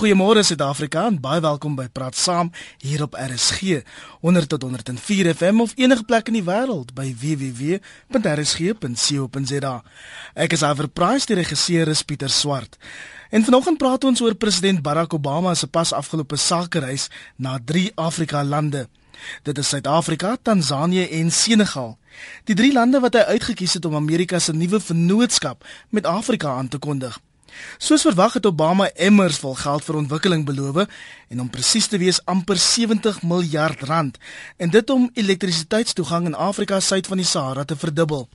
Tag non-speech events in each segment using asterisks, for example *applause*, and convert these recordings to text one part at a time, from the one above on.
Goeiemôre Suid-Afrika en baie welkom by Praat Saam hier op RSG 100 tot 104 FM of enige plek in die wêreld by www.rsg.co.za. Ek is Iver Price, die regisseur is Pieter Swart. En vanoggend praat ons oor president Barack Obama se pas afgelope sakereis na drie Afrika lande. Dit is Suid-Afrika, Tansanië en Senegal. Die drie lande wat hy uitgekies het om Amerika se nuwe vennootskap met Afrika aan te kondig. Soos verwag het Obama emmers vol geld vir ontwikkeling beloof en om presies te wees amper 70 miljard rand en dit om elektrisiteitstoegang in Afrika suid van die Sahara te verdubbel.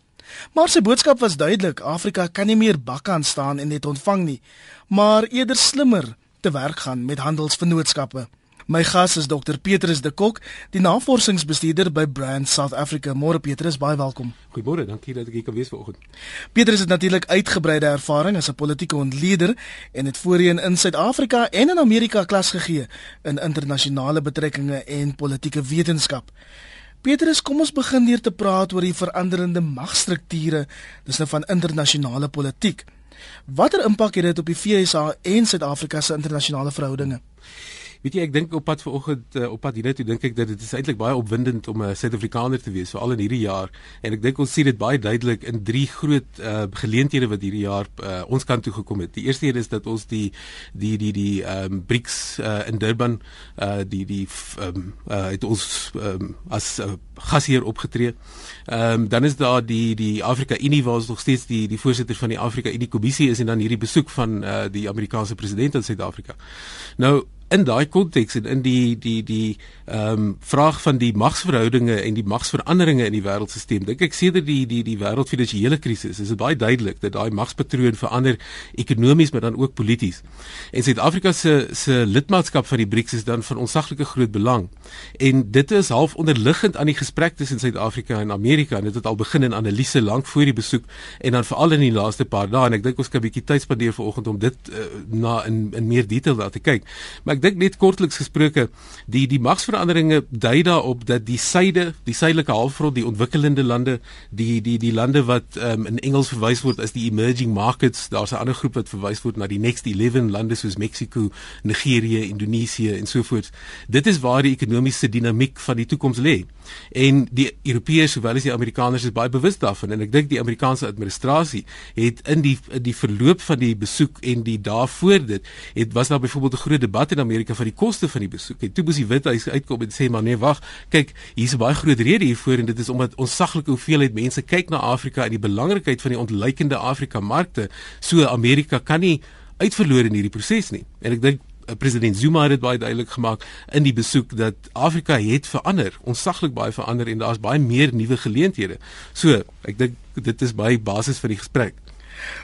Maar sy boodskap was duidelik: Afrika kan nie meer bakke aan staan en net ontvang nie, maar eerder slimmer te werk gaan met handelsvennootskappe. My gas is Dr Petrus de Kok, die navorsingsbestuurder by Brand South Africa. Môre Petrus, baie welkom. Goeiemôre, dankie dat ek hier kan wees vanoggend. Petrus het natuurlik uitgebreide ervaring as 'n politieke ontleder en het voorheen in Suid-Afrika en in Amerika klas gegee in internasionale betrekkinge en politieke wetenskap. Petrus, kom ons begin deur te praat oor die veranderende magstrukture, dis nou van internasionale politiek. Watter impak het dit op die VSA en Suid-Afrika se internasionale verhoudinge? Weet jy, ek dink op pad vanoggend uh, op pad hiernatoe dink ek dat dit is eintlik baie opwindend om 'n uh, Suid-Afrikaner te wees veral in hierdie jaar en ek dink ons sien dit baie duidelik in drie groot uh, geleenthede wat hierdie jaar uh, ons kant toe gekom het. Die eerste een is dat ons die die die die ehm um, BRICS uh, in Durban uh, die die ehm um, uh, het ons um, as uh, gasheer opgetree. Ehm um, dan is daar die die Afrika Unie waar ons nog steeds die die voorsitter van die Afrika Unie kommissie is en dan hierdie besoek van uh, die Amerikaanse president aan Suid-Afrika. Nou in daai konteks en in die die die ehm um, vraag van die magsverhoudinge en die magsveranderinge in die wêreldstelsel dink ek sedert die die die wêreldfinansiële krisis is dit baie duidelik dat daai magspatroon verander ekonomies maar dan ook polities. En Suid-Afrika se se lidmaatskap van die BRICS is dan van onsaglike groot belang. En dit is half onderliggend aan die gesprek tussen Suid-Afrika en Amerika en dit het al begin in analise lank voor die besoek en dan veral in die laaste paar dae en ek dink ons kan 'n bietjie tyd spandeer vanoggend om dit uh, na in in meer detail daar te kyk. Maar ek dink net kortliks gesproke die die magsveranderinge dui daarop dat die suide, die suidelike halfrond, die ontwikkelende lande, die die die lande wat um, in Engels verwys word as die emerging markets, daar's 'n ander groep wat verwys word na die next 11 lande soos Mexiko, Nigerië, Indonesië en so voort. Dit is waar die ekonomiese dinamiek van die toekoms lê. En die Europeërs sowel as die Amerikaners is baie bewus daarvan en ek dink die Amerikaanse administrasie het in die in die verloop van die besoek en die daarvoor dit het was daar byvoorbeeld 'n groot debat in Amerika van die koste van die besoek. En toe moes die Withuis uitkom en sê maar nee, wag, kyk, hier's 'n baie groot rede hiervoor en dit is omdat ons saglike hoeveelheid mense kyk na Afrika en die belangrikheid van die ontleikende Afrika markte. So Amerika kan nie uitverloor in hierdie proses nie. En ek dink eh, president Zuma het dit baie duidelik gemaak in die besoek dat Afrika het verander, onsaglik baie verander en daar's baie meer nuwe geleenthede. So, ek dink dit is baie basis vir die gesprek.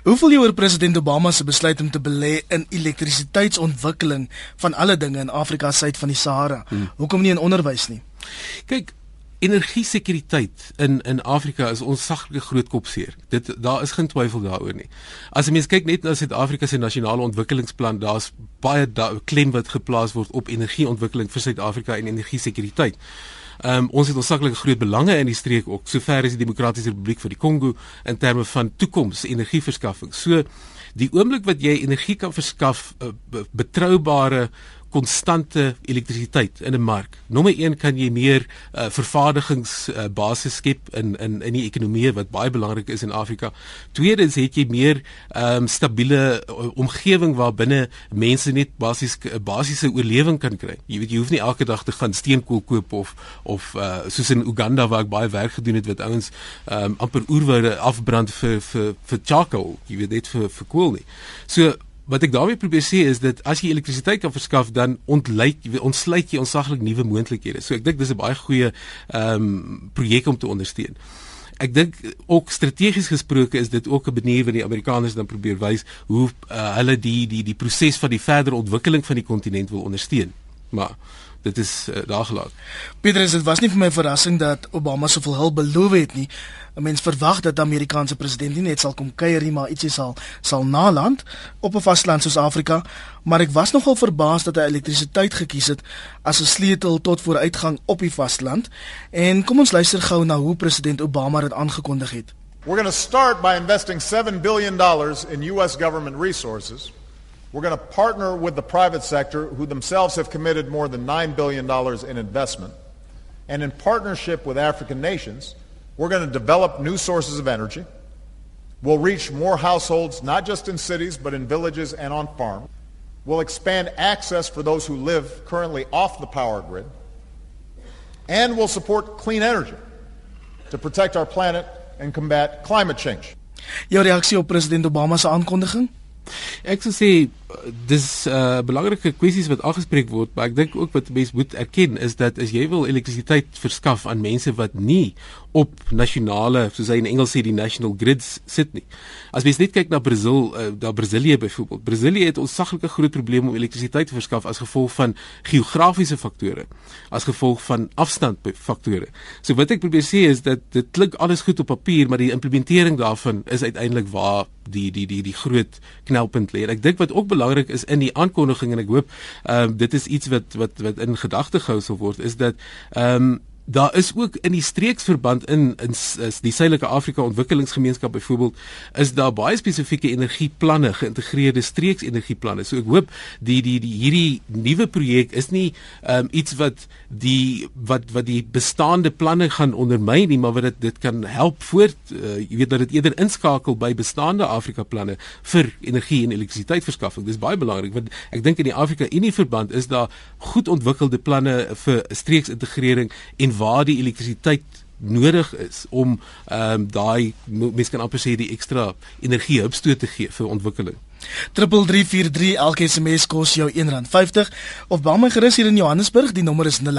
Hoe voel jy oor president Obama se besluit om te belê in elektrisiteitsontwikkeling van alle dinge in Afrika suid van die Sahara? Hmm. Hoekom nie in onderwys nie? Kyk, energie sekuriteit in in Afrika is ons saglike groot kopseer. Dit daar is geen twyfel daaroor nie. As jy mens kyk net na Suid-Afrika se nasionale ontwikkelingsplan, daar's baie da klem wat geplaas word op energieontwikkeling vir Suid-Afrika en energie sekuriteit. Um, ons het onsaklike groot belange in die streek ook, sover as die Demokratiese Republiek van die Kongo in terme van toekoms energieverskaffing. So die oomblik wat jy energie kan verskaf, uh, betroubare konstante elektrisiteit in 'n mark. Nommer 1 kan jy meer uh, vervaardigingsbasis uh, skep in in in die ekonomie wat baie belangrik is in Afrika. Tweedens het jy meer um, stabiele uh, omgewing waar binne mense net basies uh, basiese oorlewing kan kry. Jy weet jy hoef nie elke dag te gaan steenkool koop of of uh, soos in Uganda waar ek baie werk gedoen het wat ouens um, amper oerwoude afbrand vir vir vir charcoal. Jy weet dit vir vir kool nie. So wat ek daarmee probeer sê is dat as jy elektrisiteit kan verskaf dan ontlyk ontsluit jy onsaglik nuwe moontlikhede. So ek dink dis 'n baie goeie ehm um, projek om te ondersteun. Ek dink ook strategies gesproke is dit ook 'n manier wat die Amerikaners dan probeer wys hoe uh, hulle die die die proses van die verdere ontwikkeling van die kontinent wil ondersteun. Maar dit is uh, daar gelaat. Petrus, dit was nie vir my verrassing dat Obama soveel hulp beloof het nie. 'n Mens verwag dat die Amerikaanse president nie net sal kom kuier nie, maar ietsie sal sal naland op 'n vasteland soos Afrika, maar ek was nogal verbaas dat hy elektrisiteit gekies het as 'n sleutel tot vooruitgang op die vasteland. En kom ons luister gou na hoe president Obama dit aangekondig het. We're going to start by investing 7 billion dollars in US government resources We're going to partner with the private sector, who themselves have committed more than $9 billion in investment. And in partnership with African nations, we're going to develop new sources of energy. We'll reach more households, not just in cities, but in villages and on farms. We'll expand access for those who live currently off the power grid. And we'll support clean energy to protect our planet and combat climate change. Jou reaksie op president Obama se aankondiging? Ek sou sê dis 'n uh, belangrike kwessies wat aangespreek word, maar ek dink ook wat mense moet erken is dat as jy wil elektrisiteit verskaf aan mense wat nie op nasionale, soos hy in Engels sê die national grids sit nie. As mens net kyk na Brasil, uh, daar Brasilië byvoorbeeld. Brasilië het ontsaglike groot probleme om elektrisiteit te verskaf as gevolg van geografiese faktore, as gevolg van afstand faktore. So wat ek probeer sê is dat dit klink alles goed op papier, maar die implementering daarvan is uiteindelik waar die die die die groot knelpunt lê. Ek dink wat ook belangrik is in die aankondiging en ek hoop ehm um, dit is iets wat wat wat in gedagte gehou sal word is dat ehm um, daar is ook in die streeksverband in in die Suidelike Afrika Ontwikkelingsgemeenskap byvoorbeeld is daar baie spesifieke energieplanne geïntegreerde streeksenergieplanne. So ek hoop die die die hierdie nuwe projek is nie um, iets wat die wat wat die bestaande planne gaan ondermyn nie, maar wat dit dit kan help voort uh, jy weet dat dit eerder inskakel by bestaande Afrika planne vir energie en elektrisiteitsverskaffing. Dis baie belangrik want ek dink in die Afrika Unie verband is daar goed ontwikkelde planne vir streeksintegrering en waar die elektrisiteit nodig is om ehm um, daai mense kan amper sê die ekstra energie opstoot te gee vir ontwikkeling. 3343 elke SMS kos jou R1.50 of bel my gerus hier in Johannesburg die nommer is 0891104553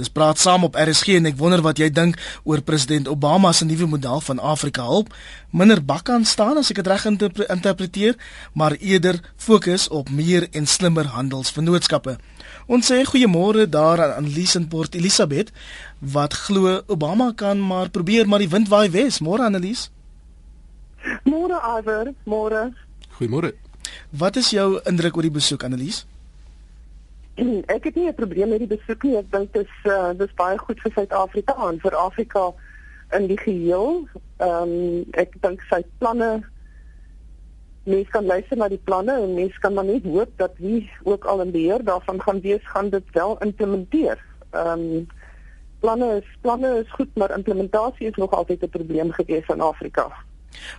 Dis praat saam op RSG en ek wonder wat jy dink oor president Obama se nuwe model van Afrika hulp minder bakkan staan as ek dit reg interpreteer maar eerder fokus op meer en slimmer handelsvennootskappe Ons sê goeiemôre daar aan Annelies in Port Elizabeth wat glo Obama kan maar probeer maar die wind waai wes. Môre Annelies. Môre Iver, môre. Goeiemôre. Wat is jou indruk oor die besoek Annelies? *clears throat* Ek het nie 'n probleem met die besoek nie. Ek dink dit is uh, dis baie goed vir Suid-Afrika en vir Afrika in die geheel. Ehm um, ek dink sy planne mens kan luister na die planne en mens kan maar net hoop dat wie ook al in beheer daarvan gaan wees gaan dit wel implementeer. Ehm um, planne is planne is goed, maar implementasie is nog altyd 'n probleem gewees in Afrika.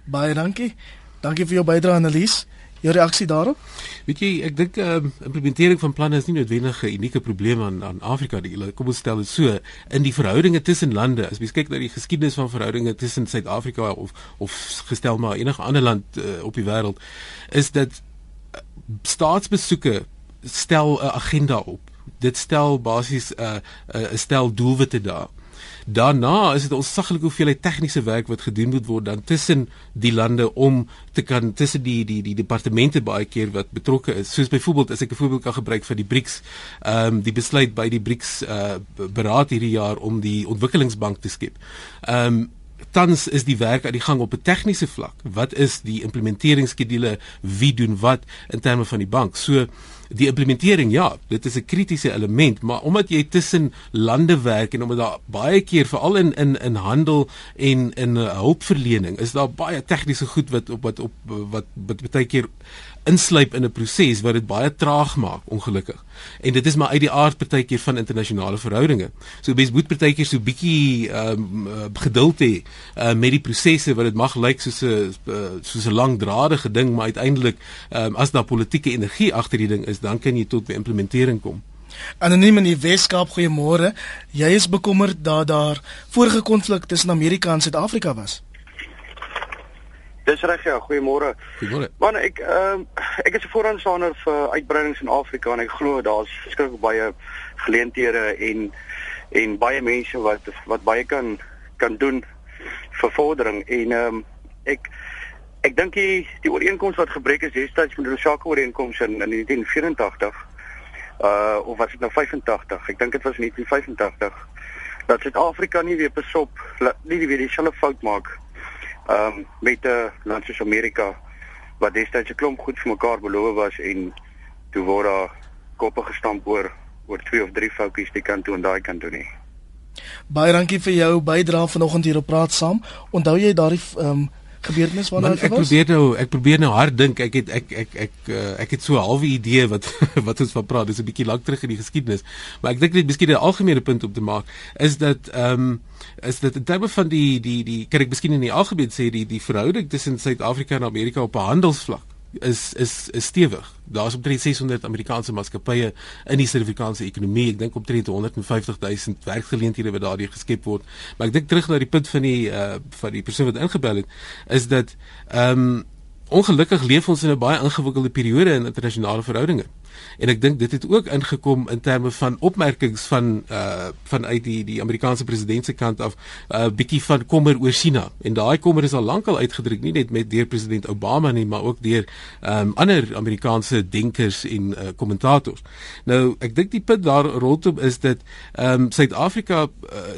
Baie dankie. Dankie vir jou bydrae Annelies. Jou reaksie daarop? Weet jy, ek dink ehm uh, implementering van planne is nie noodwendig 'n unieke probleem aan aan Afrika nie. Kom ons stel dit so, in die verhoudinge tussen lande, as jy kyk na die geskiedenis van verhoudinge tussen Suid-Afrika of of gestel maar enige ander land uh, op die wêreld, is dit uh, staatsbesoeke stel 'n agenda op. Dit stel basies 'n uh, 'n uh, stel doelwitte daar. Daarna is dit onsaglike hoeveelheid tegniese werk wat gedoen moet word dan tussen die lande om te kan tussen die die die departemente baie keer wat betrokke is. Soos byvoorbeeld as ek 'n voorbeeld kan gebruik vir die BRICS, ehm um, die besluit by die BRICS uh beraad hierdie jaar om die ontwikkelingsbank te skep. Ehm um, tans is die werk aan die gang op 'n tegniese vlak. Wat is die implementeringsskedule? Wie doen wat in terme van die bank? So die implementering ja, dit is 'n kritiese element, maar omdat jy tussen lande werk en omdat daar baie keer veral in in in handel en in uh, hulpverlening is daar baie tegniese goed wat op wat op wat wat baie keer insluip in 'n proses wat dit baie traag maak ongelukkig. En dit is maar uit die aard partykeer van internasionale verhoudinge. So mens moet partykeer so bietjie ehm um, geduld hê uh, met die prosesse wat dit mag lyk soos 'n uh, soos 'n langdradige ding, maar uiteindelik ehm um, as daar politieke energie agter die ding is, dan kan jy tot by implementering kom. Anoniem in die Weskaap, goeiemôre. Jy is bekommerd dat daar vorige konflik tussen Amerika en Suid-Afrika was. Dis reg ja, goeiemôre. Goeiemôre. Man, ek ehm uh, ek is 'n vooraanstander vir uitbreidings in Afrika en ek glo daar's verskriklik baie geleenthede en en baie mense wat wat baie kan kan doen vir vordering en ehm um, ek ek dink die die ooreenkoms wat gebreek is destyds met die Lusaka ooreenkoms in, in 1984 uh of was dit nou 85? Ek dink dit was 1985 dat Suid-Afrika nie weer besop nie weer dieselfde fout maak ehm um, met 'n land soos Amerika wat destyds 'n klomp goed vir mekaar beloof was en toe word daar koppe gestamp oor oor twee of drie foutjies die kant toe en daai kant toe nie. Baie dankie vir jou bydrae vanoggend hier op praat saam. Onthou jy daardie ehm um, gebeurtenis waarna ek probeer nou ek probeer nou hard dink. Ek het ek ek ek uh, ek het so 'n halwe idee wat *laughs* wat ons van praat. Dis 'n bietjie lank terug in die geskiedenis. Maar ek dink net miskien 'n algemene punt om te maak is dat ehm um, is dit in terme van die die die kan ek miskien in die algemeen sê die die verhouding tussen Suid-Afrika en Amerika op 'n handelsvlak is is is stewig. Daar's omtrent 600 Amerikaanse maatskappye in die Suid-Afrikaanse ekonomie. Ek dink omtrent 150 000 werksgeleenthede wat daardie geskep word. Maar ek dink terug na die punt van die uh van die persoon wat ingebel het, is dat ehm um, ongelukkig leef ons in 'n baie ingewikkelde periode in internasionale verhoudinge en ek dink dit het ook ingekom in terme van opmerkings van uh vanuit die die Amerikaanse president se kant af 'n uh, bietjie van kommer oor China en daai kommer is al lankal uitgedruk nie net met deur president Obama nie maar ook deur um ander Amerikaanse denkers en uh, kommentators. Nou ek dink die punt daar rondom is dat um Suid-Afrika uh,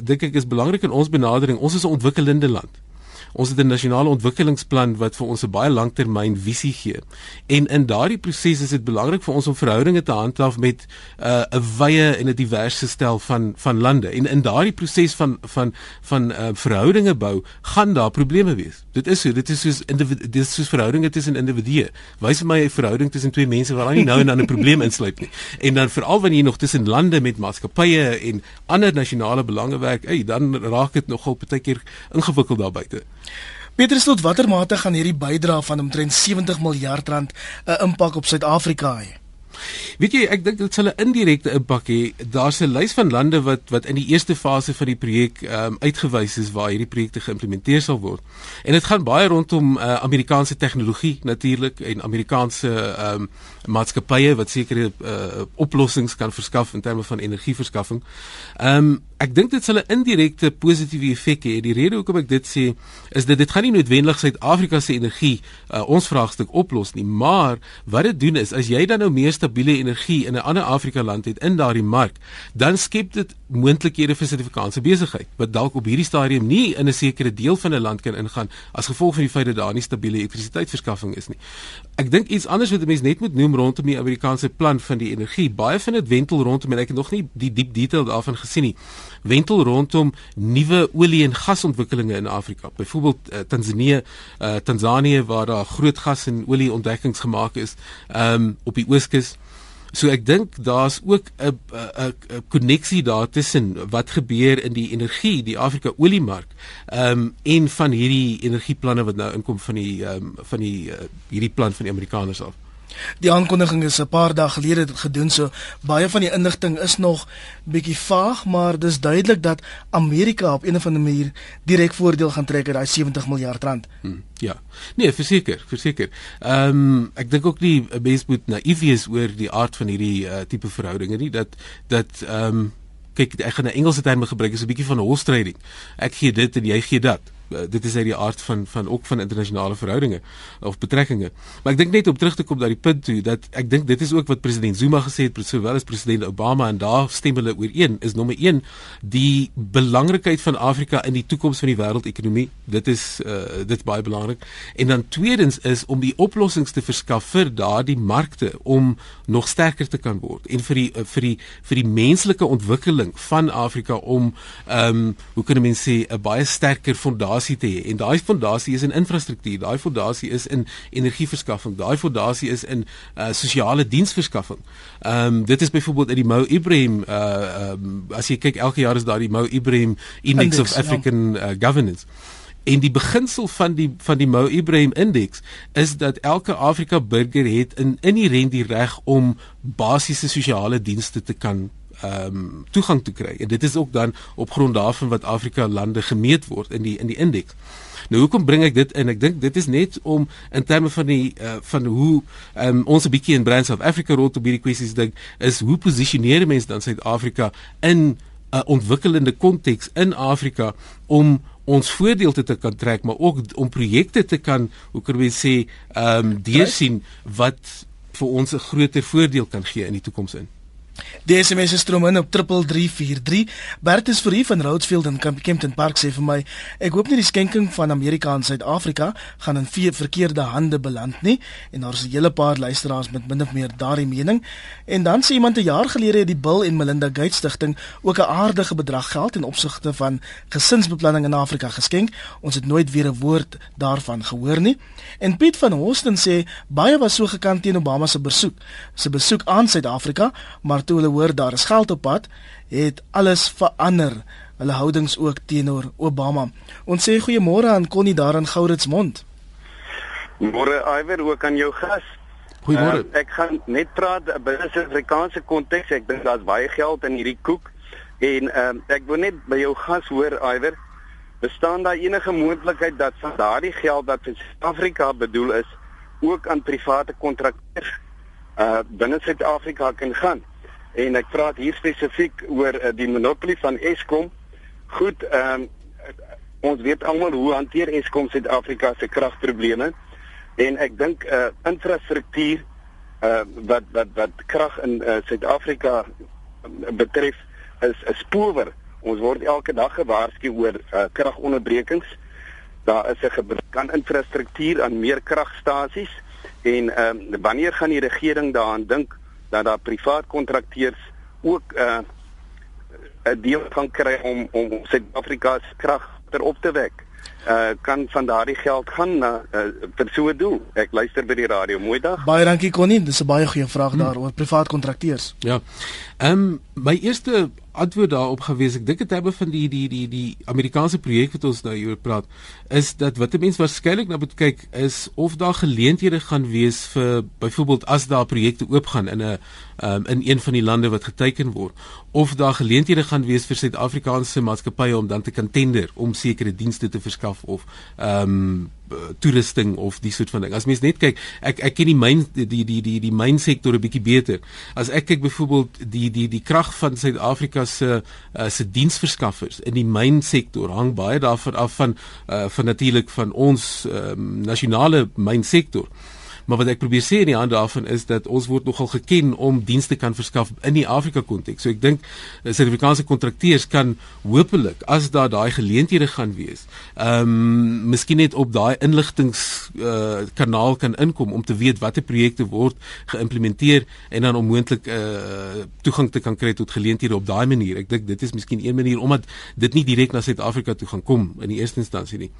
dink ek is belangrik in ons benadering. Ons is 'n ontwikkelende land. Ons het 'n nasionale ontwikkelingsplan wat vir ons 'n baie langtermyn visie gee. En in daardie proses is dit belangrik vir ons om verhoudinge te handhaaf met uh, 'n wye en 'n diverse stel van van lande. En in daardie proses van van van uh, verhoudinge bou, gaan daar probleme wees. Dit is so, dit is soos dit is soos verhoudinge tussen individue. Wys my 'n verhouding tussen twee mense waar dan nie nou en dan 'n probleem insluip nie. En dan veral wanneer jy nog tussen lande met maatskappye en ander nasionale belange werk, hey, dan raak dit nogal baie keer ingewikkeld daar buite. Petrus, tot watter mate gaan hierdie bydrae van omtrent 70 miljard rand 'n impak op Suid-Afrika hê? Weet jy, ek dink dit sal 'n indirekte impak hê. Daar's 'n lys van lande wat wat in die eerste fase van die projek um, uitgewys is waar hierdie projekte geïmplementeer sal word. En dit gaan baie rondom uh, Amerikaanse tegnologie natuurlik en Amerikaanse um, maatskappye wat sekere uh, oplossings kan verskaf in terme van energieverskaffing. Ehm um, ek dink dit sal 'n indirekte positiewe effek hê. Die rede hoekom ek dit sê is dat dit gaan nie noodwendig Suid-Afrika se energie uh, ons vraagstuk oplos nie, maar wat dit doen is as jy dan nou meer stabiele energie in 'n ander Afrika land het in daardie mark, dan skep dit moontlikhede vir Suid-Afrikaanse besigheid wat dalk op hierdie stadium nie in 'n sekere deel van 'n land kan ingaan as gevolg van die feit dat daar nie stabiele elektrisiteitsverskaffing is nie. Ek dink iets anders wat 'n mens net moet noem rondom die Amerikaanse plan van die energie. Baie van dit wentel rondom en ek het nog nie die diep detail daarvan gesien nie. Wentel rondom nuwe olie en gasontwikkelinge in Afrika. Byvoorbeeld uh, Tanzanië, uh, Tanzanië waar daar groot gas en olie ontdekkings gemaak is um, op die ooskus. So ek dink daar's ook 'n 'n 'n koneksie daar tussen wat gebeur in die energie, die Afrika oliemark, ehm um, en van hierdie energieplanne wat nou inkom van die ehm um, van die uh, hierdie plan van die Amerikaners af. Die aankondiging is 'n paar dae gelede gedoen so baie van die inligting is nog bietjie vaag maar dis duidelik dat Amerika op een of ander manier direk voordeel gaan trek uit daai 70 miljard rand. Hmm, ja. Nee, verseker, verseker. Ehm um, ek dink ook nie 'n mens moet naïef wees oor die aard van hierdie uh, tipe verhoudinge nie dat dat ehm um, kyk ek gaan 'n Engelse term gebruik is 'n bietjie van horse trading. Ek gee dit en jy gee dat. Uh, dit is uit die aard van van ook van internasionale verhoudinge of betrekkinge. Maar ek dink net om terug te kom na die punt toe dat ek dink dit is ook wat president Zuma gesê het sowel as president Obama en daar stem hulle ooreen is nommer 1 die belangrikheid van Afrika in die toekoms van die wêreldekonomie. Dit is uh, dit is baie belangrik. En dan tweedens is om die oplossings te verskaf vir daardie markte om nog sterker te kan word en vir die uh, vir die vir die menslike ontwikkeling van Afrika om ehm um, hoe kan 'n mens sê 'n baie sterker fondasie fondasie te hê en daai fondasie is in infrastruktuur, daai fondasie is in energieverskaffing, daai fondasie is in uh, sosiale diensverskaffing. Ehm um, dit is byvoorbeeld in die Mo Ibrahim uh um, as jy kyk elke jaar is daar die Mo Ibrahim Index, Index of ja. African ja. uh, Governance. En die beginsel van die van die Mo Ibrahim Index is dat elke Afrika burger het in inherent die reg om basiese sosiale dienste te kan ehm um, toegang te kry. En dit is ook dan op grond daarvan wat Afrika lande gemeet word in die in die indeks. Nou hoekom bring ek dit in? Ek dink dit is net om in terme van die uh, van hoe um, ons 'n bietjie in Brands of Africa rondom hierdie kwessies dink is hoe posisioneer mense dan Suid-Afrika in 'n uh, ontwikkelende konteks in Afrika om ons voordeel te kan trek maar ook om projekte te kan hoe kan jy sê ehm um, deursien wat vir ons 'n groter voordeel kan gee in die toekoms in. Die SMS is stroom in op 3343. Bert is vir u van Rhodes in Kempton Park sê vir my, ek hoop nie die skenking van Amerika aan Suid-Afrika gaan in vier verkeerde hande beland nie en daar is 'n hele paar luisteraars met min of meer daardie mening. En dan sê iemand 'n jaar gelede het die Bill en Melinda Gates Stichting ook 'n aardige bedrag geld in opsigte van gesinsbeplanning in Afrika geskenk. Ons het nooit weer 'n woord daarvan gehoor nie. En Piet van Houston sê baie was so gekant teen Obama se besoek, se besoek aan Suid-Afrika, maar toe hulle hoor daar is geld op pad, het alles verander. Hulle houdings ook teenoor Obama. Ons sê goeiemôre aan Connie daar in Gouritsmond. Môre Iwer ook aan jou gas. Goeiemôre. Uh, ek gaan net praat binne 'n Suid-Afrikaanse konteks. Ek dink daar's baie geld in hierdie koek en uh, ek wil net by jou gas hoor Iwer, bestaan daar enige moontlikheid dat van daardie geld wat vir Suid-Afrika bedoel is ook aan private kontrakteurs uh binne Suid-Afrika kan gaan? En ek praat hier spesifiek oor uh, die monopolie van Eskom. Goed, ehm um, ons weet almal hoe hanteer Eskom Suid-Afrika se kragprobleme en ek dink uh infrastruktuur uh wat wat wat krag in Suid-Afrika uh, betref is 'n spoor. Ons word elke dag gewaarsku oor uh, kragonderbrekings. Daar is 'n gebrek aan infrastruktuur aan meer kragstasies en ehm um, wanneer gaan die regering daaraan dink dat daar privaat kontrakteurs ook 'n uh, 'n deel kan kry om om Suid-Afrika se krag ter op te wek. Uh kan van daardie geld gaan na uh, vir so 'n doel. Ek luister by die radio. Mooi dag. Baie dankie Connie. Dis 'n baie goeie vraag hmm. daar oor privaat kontrakteurs. Ja. Ehm um, my eerste antwoord daarop gewees. Ek dink dit hebben van die die die die Amerikaanse projek wat ons nou hier praat, is dat wat 'n mens waarskynlik nou moet kyk is of daar geleenthede gaan wees vir byvoorbeeld as daar projekte oopgaan in 'n um, in een van die lande wat geteken word of daar geleenthede gaan wees vir Suid-Afrikaanse maatskappye om dan te kan tender om sekere dienste te verskaf of ehm um, toerusting of die soort van ding. As mens net kyk, ek ek ken die myn die die die die, mynsektor 'n bietjie beter. As ek kyk byvoorbeeld die die die krag van Suid-Afrika se uh, se diensverskaffers in die mynsektor hang baie daarvan af van uh, van natuurlik van ons um, nasionale mynsektor. Maar wat ek probeer sê in die hand daarvan is dat ons word nogal geken om dienste kan verskaf in die Afrika konteks. So ek dink eh, Suid-Afrikaanse kontrakteurs kan hopelik as daar daai geleenthede gaan wees, ehm um, miskien net op daai inligtings uh, kanaal kan inkom om te weet watter projekte word geïmplementeer en dan onmoontlik uh, toegang te kan kry tot geleenthede op daai manier. Ek dink dit is miskien een manier omdat dit nie direk na Suid-Afrika toe gaan kom in die eerste instansie nie.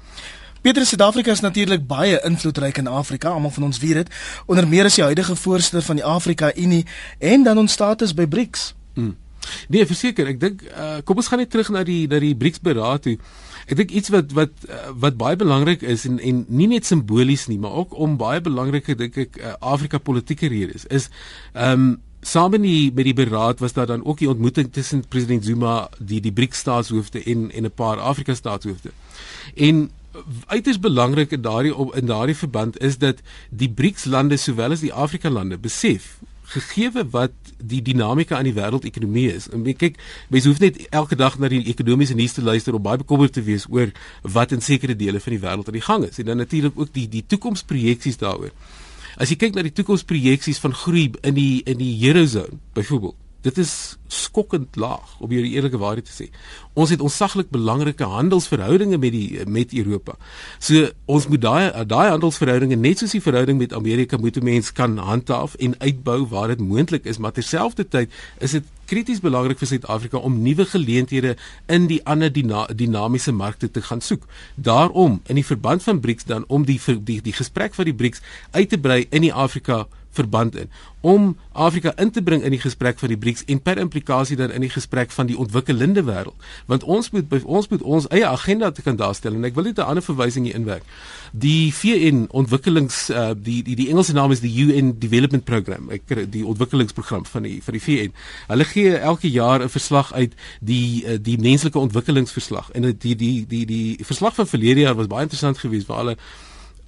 Petrus Suid-Afrika is natuurlik baie invloedryk in Afrika, almal van ons weet dit. Onder meer is hy huidige voorsitter van die Afrika Unie en dan ons status by BRICS. Hmm. Nee, verseker, ek dink uh, kom ons gaan net terug na die na die BRICS beraad toe. Ek dink iets wat wat uh, wat baie belangrik is en en nie net simbolies nie, maar ook om baie belangrike dink ek uh, Afrika politieke redes is ehm um, saam met die met die beraad was daar dan ook die ontmoeting tussen president Zuma die die BRICS staatshoofde en en 'n paar Afrika staatshoofde. En uiters belangrik in daardie in daardie verband is dat die BRICS lande sowel as die Afrika lande besef gegeewe wat die dinamika aan die wêreldekonomie is. En kyk, mense hoef net elke dag na die ekonomiese nuus te luister om baie bekommerd te wees oor wat in sekere dele van die wêreld aan die gang is. En dan natuurlik ook die die toekomsprojeksies daaroor. As jy kyk na die toekomsprojeksies van groei in die in die Eurozone byvoorbeeld Dit is skokkend laag om hierdie eerlike waarheid te sê. Ons het onsaglik belangrike handelsverhoudinge met die met Europa. So ons moet daai daai handelsverhoudinge net soos die verhouding met Amerika moet mense kan handhaaf en uitbou waar dit moontlik is, maar terselfdertyd is dit krities belangrik vir Suid-Afrika om nuwe geleenthede in die ander dina dinamiese markte te gaan soek. Daarom in die verband van BRICS dan om die die, die gesprek van die BRICS uit te brei in die Afrika verband in om Afrika in te bring in die gesprek van die BRICS en per implikasie dan in die gesprek van die ontwikkelende wêreld. Want ons moet ons moet ons eie agenda te kan daarstel en ek wil net 'n ander verwysing hier inwerk. Die VN ontwikkelings uh, die die die Engelse naam is die UN Development Program ek die ontwikkelingsprogram van die van die VN hulle gee elke jaar 'n verslag uit die uh, die menslike ontwikkelingsverslag. En die die die die verslag van verlede jaar was baie interessant geweest waar hulle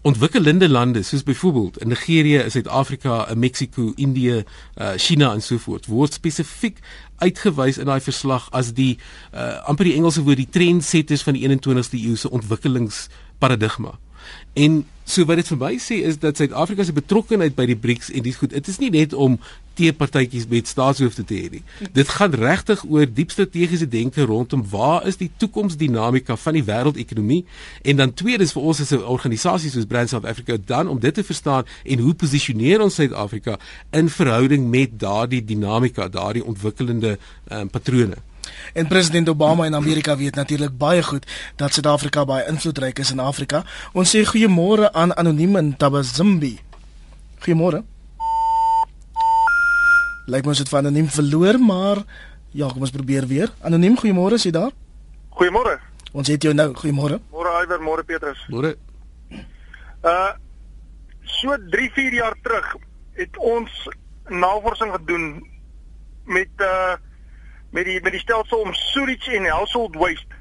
ontwikkelende lande soos byvoorbeeld in Nigerië, Suid-Afrika, Mexiko, Indië, uh, China en so voort word spesifiek uitgewys in daai verslag as die uh, amper die Engelse woord die trendsetters van die 21ste eeu se ontwikkelingsparadigma. En so wat dit vir my sê is dat Suid-Afrika se betrokkeheid by die BRICS en dis goed. Dit is nie net om teepartytjies met staatshoofde te hê nie. Dit gaan regtig oor diep strategiese denke rondom waar is die toekomsdinamika van die wêreldekonomie en dan tweedens vir ons as 'n organisasie soos Brand South Africa dan om dit te verstaan en hoe posisioneer ons Suid-Afrika in verhouding met daardie dinamika, daardie ontwikkelende um, patrone. En president Obama in Amerika weet natuurlik baie goed dat Suid-Afrika baie invloedryk is in Afrika. Ons sê goeiemôre aan anoniem in Tabazimbi. Goeiemôre. Lyk mos dit van anoniem verloor, maar ja, kom ons probeer weer. Anoniem, goeiemôre, is jy daar? Goeiemôre. Ons het jou nou. Goeiemôre. Môre Iwer, môre Petrus. Môre. Uh so 3, 4 jaar terug het ons navorsing gedoen met uh met die met die stelsel om sewage en household waste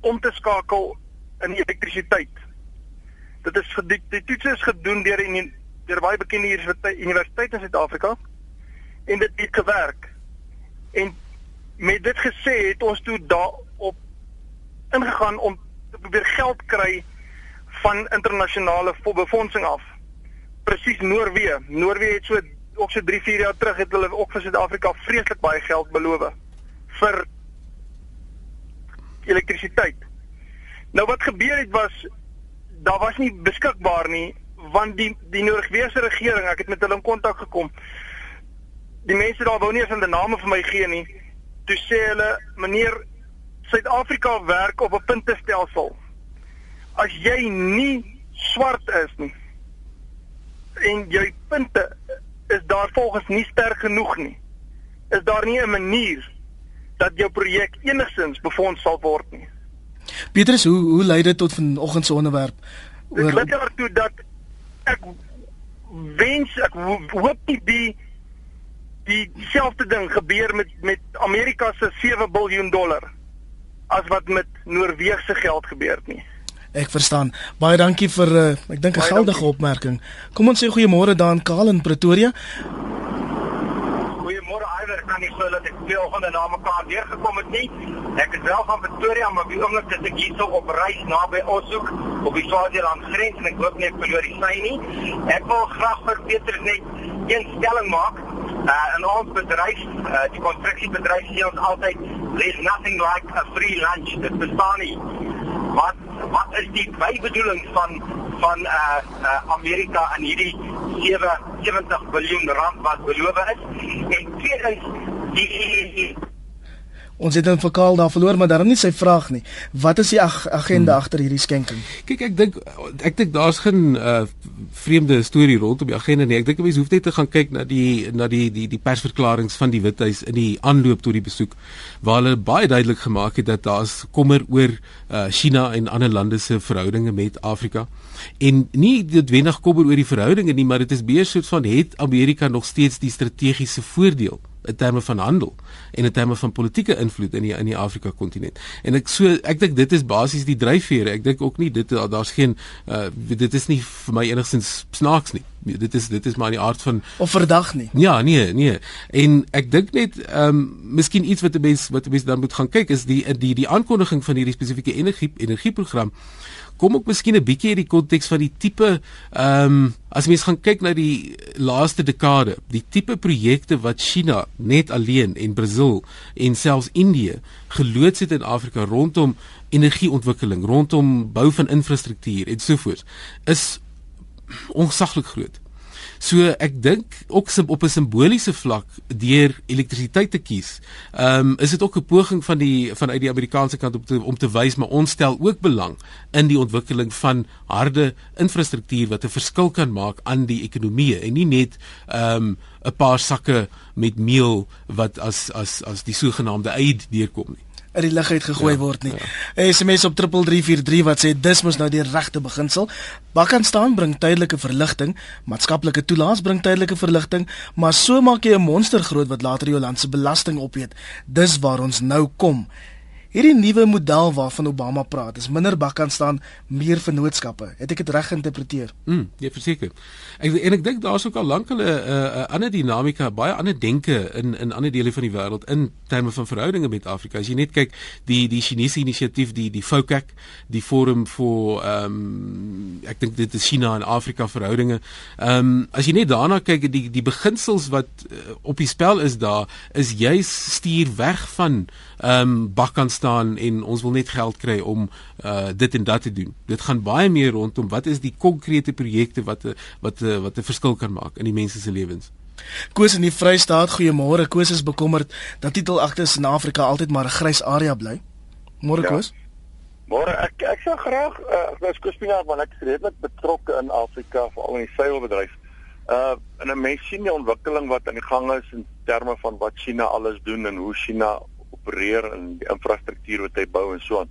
om te skakel in elektrisiteit. Dit is die, die toets is gedoen deur in deur baie bekende universiteite in Suid-Afrika en dit het gewerk. En met dit gesê het ons toe daarop ingegaan om te probeer geld kry van internasionale befondsing af. Presies Noorwe. Noorwe het so ook so 3, 4 jaar terug het hulle ook vir Suid-Afrika vreeslik baie geld beloof vir elektrisiteit. Nou wat gebeur het was daar was nie beskikbaar nie want die die Noorse regering, ek het met hulle in kontak gekom. Die mense daar wou nie eens hulle name vir my gee nie. Toe sê hulle, "Meneer, Suid-Afrika werk op 'n puntestelsel. As jy nie swart is nie en jy punte is daar volgens nie sterk genoeg nie. Is daar nie 'n manier dat jou projek enigstens befonds sal word nie. Petrus, hoe hoe lei dit tot vanoggend se onderwerp? Oor... Dit lei daartoe dat ek wens ek hoop nie die dieselfde ding gebeur met met Amerika se 7 miljard dollar as wat met Noorse geld gebeur het nie. Ek verstaan. Baie dankie vir uh, ek dink 'n geldige dankie. opmerking. Kom ons sê goeiemôre daan Kaal in Pretoria kan nie glo dat ek veel van die name mekaar deurgekom het nie. Ek is wel van Pretoria, maar wie oomblik dat ek hierso op reis naby Oshoek op die Swaziland grens en ek hoop nie ek verloor die sy nie. Ek wil graag vir Peter net een stelling maak. Uh in ons bedryf, uh die konstruksiebedryf sê ons altyd there's nothing like a free lunch. Dit bestaan nie. Wat wat is die bybedoeling van van uh, uh Amerika aan hierdie 70 miljard rand wat beloof is en tweedens die Ons het 'n verkaal daar verloor, maar daarom nie sy vraag nie. Wat is die ag agenda hmm. agter hierdie skenking? Kyk, ek dink ek dink daar's geen uh, vreemde storie rondom die agenda nie. Ek dink mense hoef net te gaan kyk na die na die die die persverklaringe van die Withuis in die aanloop tot die besoek waar hulle baie duidelik gemaak het dat daar's kommer oor uh, China en ander lande se verhoudinge met Afrika. En nie dit wenig kommer oor die verhoudinge nie, maar dit is beheer soort van het Amerika nog steeds die strategiese voordeel in terme van handel en in terme van politieke invloed in die in die Afrika kontinent. En ek so ek dink dit is basies die dryfvere. Ek dink ook nie dit daar's geen uh, dit is nie vir my enigstens snaaks nie. Dit is dit is maar in die aard van of verdag nie. Ja, nee, nee. En ek dink net ehm um, miskien iets wat 'n mens wat 'n mens dan moet gaan kyk is die die die aankondiging van hierdie spesifieke energie energieprogram kom ook miskien 'n bietjie in die konteks van die tipe ehm um, as mens gaan kyk na die laaste dekade, die tipe projekte wat China net alleen en Brasil en selfs Indië geloods het in Afrika rondom energieontwikkeling, rondom bou van infrastruktuur en so voort, is onsaglik groot. So ek dink ook op 'n simboliese vlak deur elektrisiteit te kies. Ehm um, is dit ook 'n poging van die vanuit die Amerikaanse kant om te om te wys maar ons stel ook belang in die ontwikkeling van harde infrastruktuur wat 'n verskil kan maak aan die ekonomie en nie net ehm um, 'n paar sakke met meel wat as as as die sogenaamde aid deurkom nie in die lug uit gegooi ja, word nie. Ja. SMS op 3343 wat sê dis mos nou die regte beginsel. Bakkan staan bring tydelike verligting, maatskaplike toelaas bring tydelike verligting, maar so maak jy 'n monster groot wat later jou land se belasting opeet. Dis waar ons nou kom. Hierdie nuwe model waarvan Obama praat, is minder bakkant staan, meer vennootskappe. Het ek dit reg geïnterpreteer? Mm, ja, verseker. Ek en ek dink daar's ook al lank 'n uh, uh, ander dinamika, baie ander denke in in ander dele van die wêreld in terme van verhoudinge met Afrika. As jy net kyk, die die Chinese inisiatief, die die FOCAC, die forum vir ehm um, ek dink dit is China en Afrika verhoudinge. Ehm um, as jy net daarna kyk, die die beginsels wat uh, op die spel is daar, is juis stuur weg van ehm um, bakkant staan en ons wil net geld kry om uh dit en dat te doen. Dit gaan baie meer rondom wat is die konkrete projekte wat wat wat 'n verskil kan maak in die mense se lewens. Koos in die Vrystaat, goeiemôre. Koos is bekommerd dat titelaktes in Afrika altyd maar 'n grys area bly. Môre ja. Koos. Môre ek ek sou graag uh as Kospina want ek is redelik betrokke in Afrika veral in die seilbedryf. Uh en 'n mens sien die ontwikkeling wat aan die gang is in terme van wat China alles doen en hoe China opereer en die infrastruktuur wat hy bou en so aan.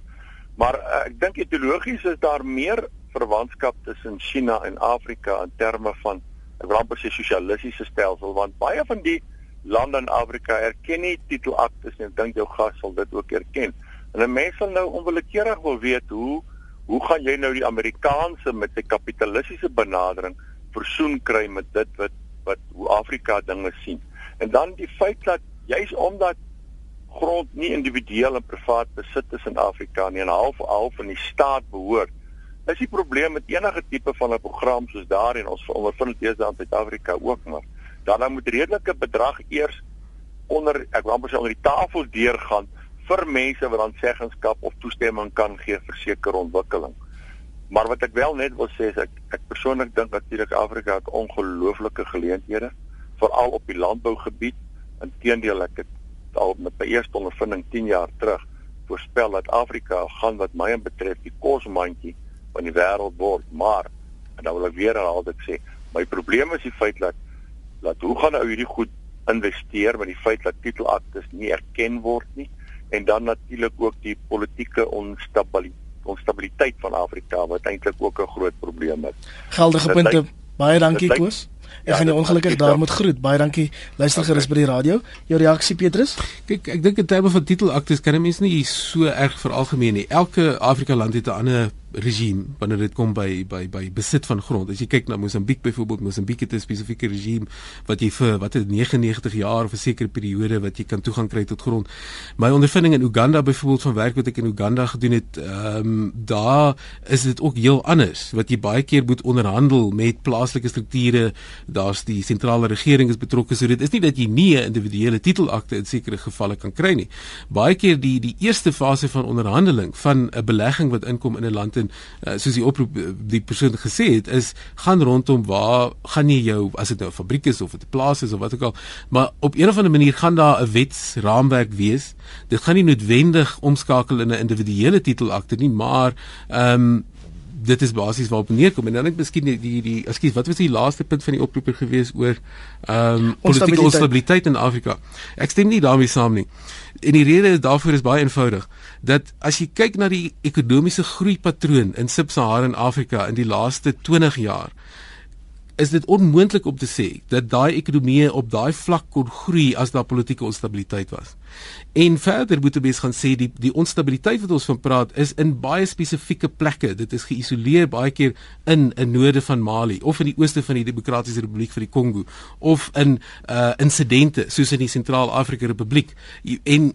Maar uh, ek dink ideologies is daar meer verwantskap tussen China en Afrika in terme van 'n amper se sosialistiese stelsel want baie van die lande in Afrika erken nie titelaktes nie. Ek dink jou gas sal dit ook erken. En 'n mens sal nou onwillekeurig wil weet hoe hoe gaan jy nou die Amerikaanse met sy kapitalistiese benadering versoen kry met dit wat wat hoe Afrika dinge sien. En dan die feit dat juis omdat grond nie individueel en privaat besit is in Afrika nie en half half van die staat behoort. Is die probleem met enige tipe van 'n program soos daarin ons ondervind dit in Suid-Afrika ook maar dan dan moet redelike bedrag eers onder ek wil amper sê onder die tafel deurgaan vir mense wat dan seggenskap of toestemming kan gee vir sekere ontwikkeling. Maar wat ek wel net wil sê is ek ek persoonlik dink natuurlik Afrika het ongelooflike geleenthede veral op die landbougebied. Inteendeel ek het al met my eerste ondervinding 10 jaar terug voorspel dat Afrika gaan wat my betref die kosmandjie van die wêreld word, maar en dan wil ek weer herhaal dit sê, my probleem is die feit dat dat hoe gaan ou hierdie goed investeer met die feit dat titelaktes nie erken word nie en dan natuurlik ook die politieke onstabiliteit onstabiliteit van Afrika wat eintlik ook 'n groot probleem is. Geldige punte. Baie dankie Koos. Ek ja, gaan jou ongelukkig daar moet groet. Baie dankie. Luister gerus okay. by die radio. Jou reaksie Petrus? Kyk, ek dink in terme van titelaktes kan 'n mens nie so erg veralgemeen nie. Elke Afrika land het 'n ander regime wanneer dit kom by by by besit van grond. As jy kyk na Mosambiek byvoorbeeld, Mosambiek het 'n spesifieke regime wat jy vir wat het 99 jaar of 'n sekere periode wat jy kan toegang kry tot grond. My ondervinding in Uganda byvoorbeeld van werk wat ek in Uganda gedoen het, ehm um, daar is dit ook heel anders wat jy baie keer moet onderhandel met plaaslike strukture. Daar's die sentrale regering is betrokke, so dit is nie dat jy nie 'n individuele titelakte in sekere gevalle kan kry nie. Baie keer die die eerste fase van onderhandeling van 'n belegging wat inkom in 'n land en uh, soos die oproep eh, die persoon gesê het is gaan rondom waar gaan jy jou as dit nou 'n fabriek is of 'n plaas is of wat ook al maar op een of ander manier gaan daar 'n wetsraamwerk wees dit gaan nie noodwendig omskakel in 'n individuele titelakte nie maar ehm um, dit is basies waarop neerkom en dan ek miskien die die, die ekskuus wat was die laaste punt van die oproeper gewees oor ehm um, politieke onstabiliteit in Afrika. Ek stem nie daarmee saam nie. En die rede is daarvoor is baie eenvoudig dat as jy kyk na die ekonomiese groeipatroon in Sub-Saharan Afrika in die laaste 20 jaar is dit onmoontlik om te sê dat daai ekonomie op daai vlak kon groei as daar politieke onstabiliteit was. En verder moet ons gaan sê die die onstabiliteit wat ons van praat is in baie spesifieke plekke. Dit is geïsoleer baie keer in 'n noorde van Mali of in die ooste van die Demokratiese Republiek vir die Kongo of in uh insidente soos in die Sentraal-Afrika Republiek. En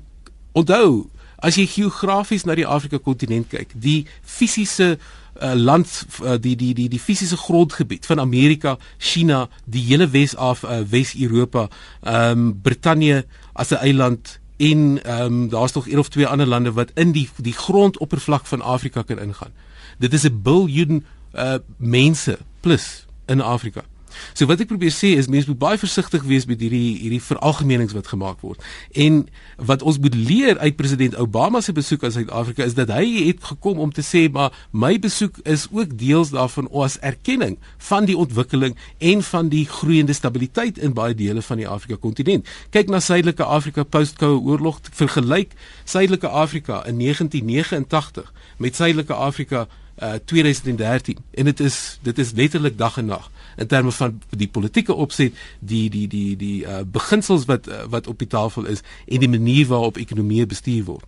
onthou, as jy geografies na die Afrika kontinent kyk, die fisiese uh, land uh, die die die die fisiese grondgebied van Amerika, China, die hele Wes-Af uh, Wes-Europa, ehm um, Brittanje as 'n eiland en ehm um, daar's nog een of twee ander lande wat in die die grondoppervlak van Afrika kan ingaan. Dit is 'n biljoen uh mense plus in Afrika. So wat ek probeer sê is mense moet baie versigtig wees met hierdie hierdie veralgemenings wat gemaak word. En wat ons moet leer uit president Obama se besoek aan Suid-Afrika is dat hy het gekom om te sê maar my besoek is ook deels daarvan as erkenning van die ontwikkeling en van die groeiende stabiliteit in baie dele van die Afrika kontinent. Kyk na Suidelike Afrika post-Koue Oorlog, vergelyk Suidelike Afrika in 1989 met Suidelike Afrika uh 2013 en dit is dit is letterlik dag en nag in terme van die politieke opset die die die die uh beginsels wat uh, wat op die tafel is en die manier waarop ekonomie bestuur word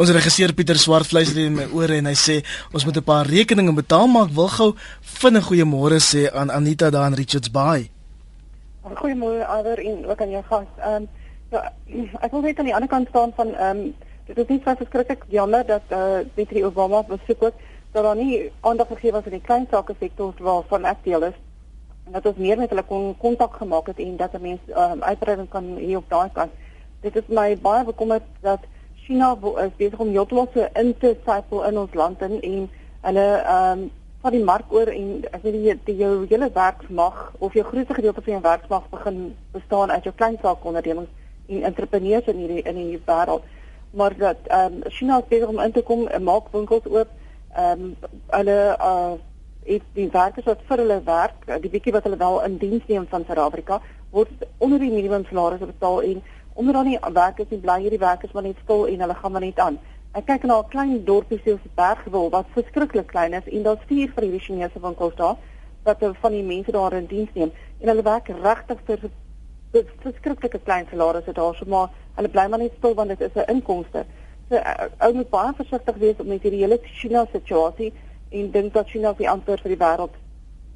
Ons regisseur Pieter Swart fluister in my ore en hy sê ons moet 'n paar rekeninge betaal maar ek wil gou vinnig goeiemôre sê aan Anita daar in Richards Bay. Goeiemôre Ader en ook aan jou gas. Ehm um, ja, ek wil net aan die ander kant staan van ehm um, dit is nie so verskriklik jammer dat eh uh, Petri Obama besoek het dat daar nie aandag gegee was aan die klein sake sektor waarvan ek deel is en dat ons meer met hulle kon kontak gemaak het en dat 'n mens um, uitbreiding kan hier op daai kant. Dit is my baie bekommerd dat China is besig om heeltemal so in te sypel in ons land in en hulle ehm um, van die mark oor en ek weet die, jou hele werksmag of jou grootste gedeelte van jou werksmag begin bestaan uit jou klein saakondernemings en entrepreneurs in hierdie in die wêreld. Maar dat ehm um, China is besig om in te kom maak winkels oop. Ehm um, hulle uh het die werkers wat vir hulle werk, die bietjie wat hulle wel in diens neem van Suid-Afrika, word onder die minimum salaris betaal en onder dan die werkers nie bly hierdie werkers maar net stil en hulle gaan maar net aan. Ek kyk na 'n klein dorpie soos Bergwil wat verskriklik klein is en daar's vier van hierdie Chinese winkels daar wat van die mense daar in diens neem en hulle werk regtig vir verskriklike klein salarisse daar so maar hulle bly maar net stil want dit is 'n inkomste. So ou moet baie versigtig wees met hierdie hele China situasie en dink dat China die antwoord vir die wêreld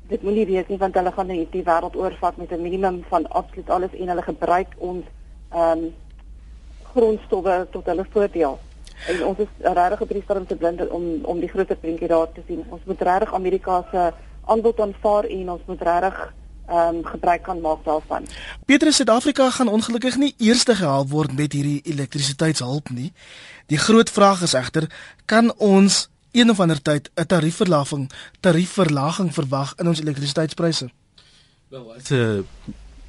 dit moenie wees nie want hulle gaan net die wêreld oorvat met 'n minimum van absoluut alles en hulle gebruik ons ehm um, grondstowwe tot hulle voordeel. En ons is regtig op die stadium te blind om om die groter prentjie daar te sien. Ons moet regtig Amerika se aanbod aanvaar en ons moet regtig ehm um, gebruik kan maak daarvan. Petrus Suid-Afrika gaan ongelukkig nie eerste gehelp word met hierdie elektrisiteitshulp nie. Die groot vraag is egter, kan ons een of ander tyd 'n tariefverlaging tariefverlaging verwag in ons elektrisiteitspryse? Wel, as 'n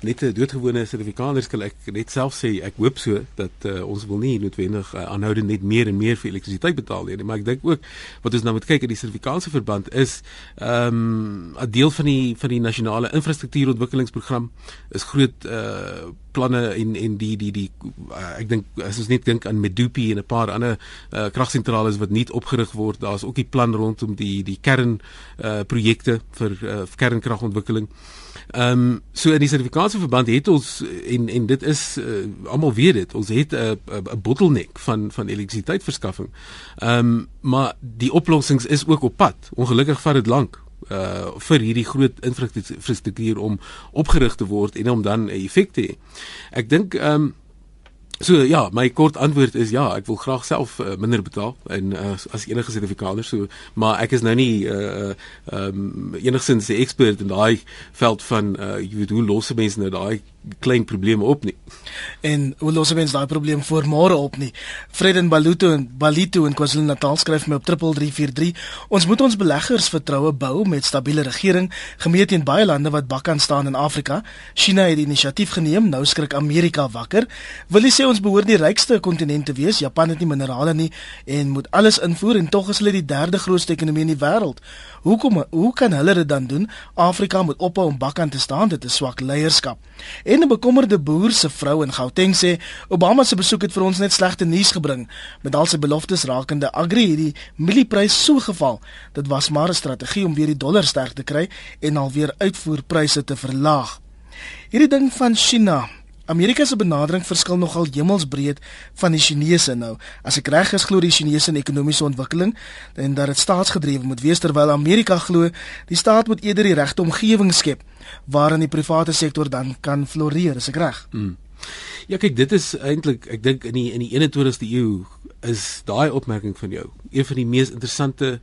net 'n doodgewone sertifikaaters kan ek net self sê ek hoop so dat uh, ons wil nie noodwendig uh, aanhoudend net meer en meer vir elektrisiteit betaal nie maar ek dink ook wat ons nou moet kyk in die sertifikaatse verband is ehm, 'n um, deel van die van die nasionale infrastruktuurontwikkelingsprogram is groot uh, planne en en die die die uh, ek dink as ons net dink aan Medupi en 'n paar ander uh, kragsentrale wat nie opgerig word daar's ook die plan rondom die die kern uh, projekte vir uh, kernkragontwikkeling Ehm um, so in die sertifikaatse verband het ons en en dit is uh, almal weet dit. Ons het 'n 'n bottleneck van van elektrisiteitsverskaffing. Ehm um, maar die oplossings is ook op pad. Ongelukkig vat dit lank uh vir hierdie groot infrastruktuur om opgerig te word en om dan 'n effek te hê. Ek dink ehm um, So ja, my kort antwoord is ja, ek wil graag self uh, minder betaal en uh, as enige sertifikater so, maar ek is nou nie uh um enigsins 'n ekspert in daai veld van uh jy weet hoe losse mense nou daai klein probleme op nie. En hoe los ons daai probleem voor môre op nie? Freden Baluto en Balito in KwaZulu-Natal skryf my op 3343. Ons moet ons beleggers vertroue bou met stabiele regering, gemeet teen baie lande wat bakkan staan in Afrika. China het die inisiatief geneem, nou skrik Amerika wakker. Wil jy sê ons behoort die rykste kontinent te wees? Japan het nie minerale nie en moet alles invoer en tog is hulle die derde grootste ekonomie in die wêreld. Hoekom hoe kan hulle dit dan doen? Afrika moet ophou om bakkan te staan, dit is swak leierskap. En 'n bekommerde boer se vrou in Gauteng sê Obama se besoek het vir ons net slegte nuus gebring. Met al sy beloftes rakende agri het die mielieprys so geval. Dit was maar 'n strategie om weer die dollar sterk te kry en alweer uitvoerpryse te verlaag. Hierdie ding van China Amerika se benadering verskil nogal hemelsbreed van die Chinese nou. As ek reg is, glo die Chinese in ekonomiese ontwikkeling en dat dit staatsgedrewe moet wees terwyl Amerika glo die staat moet eerder die regte omgewing skep waarin die private sektor dan kan floreer, is ek reg? Hmm. Ja, kyk, dit is eintlik ek dink in die in die 21ste eeu is daai opmerking van jou een van die mees interessante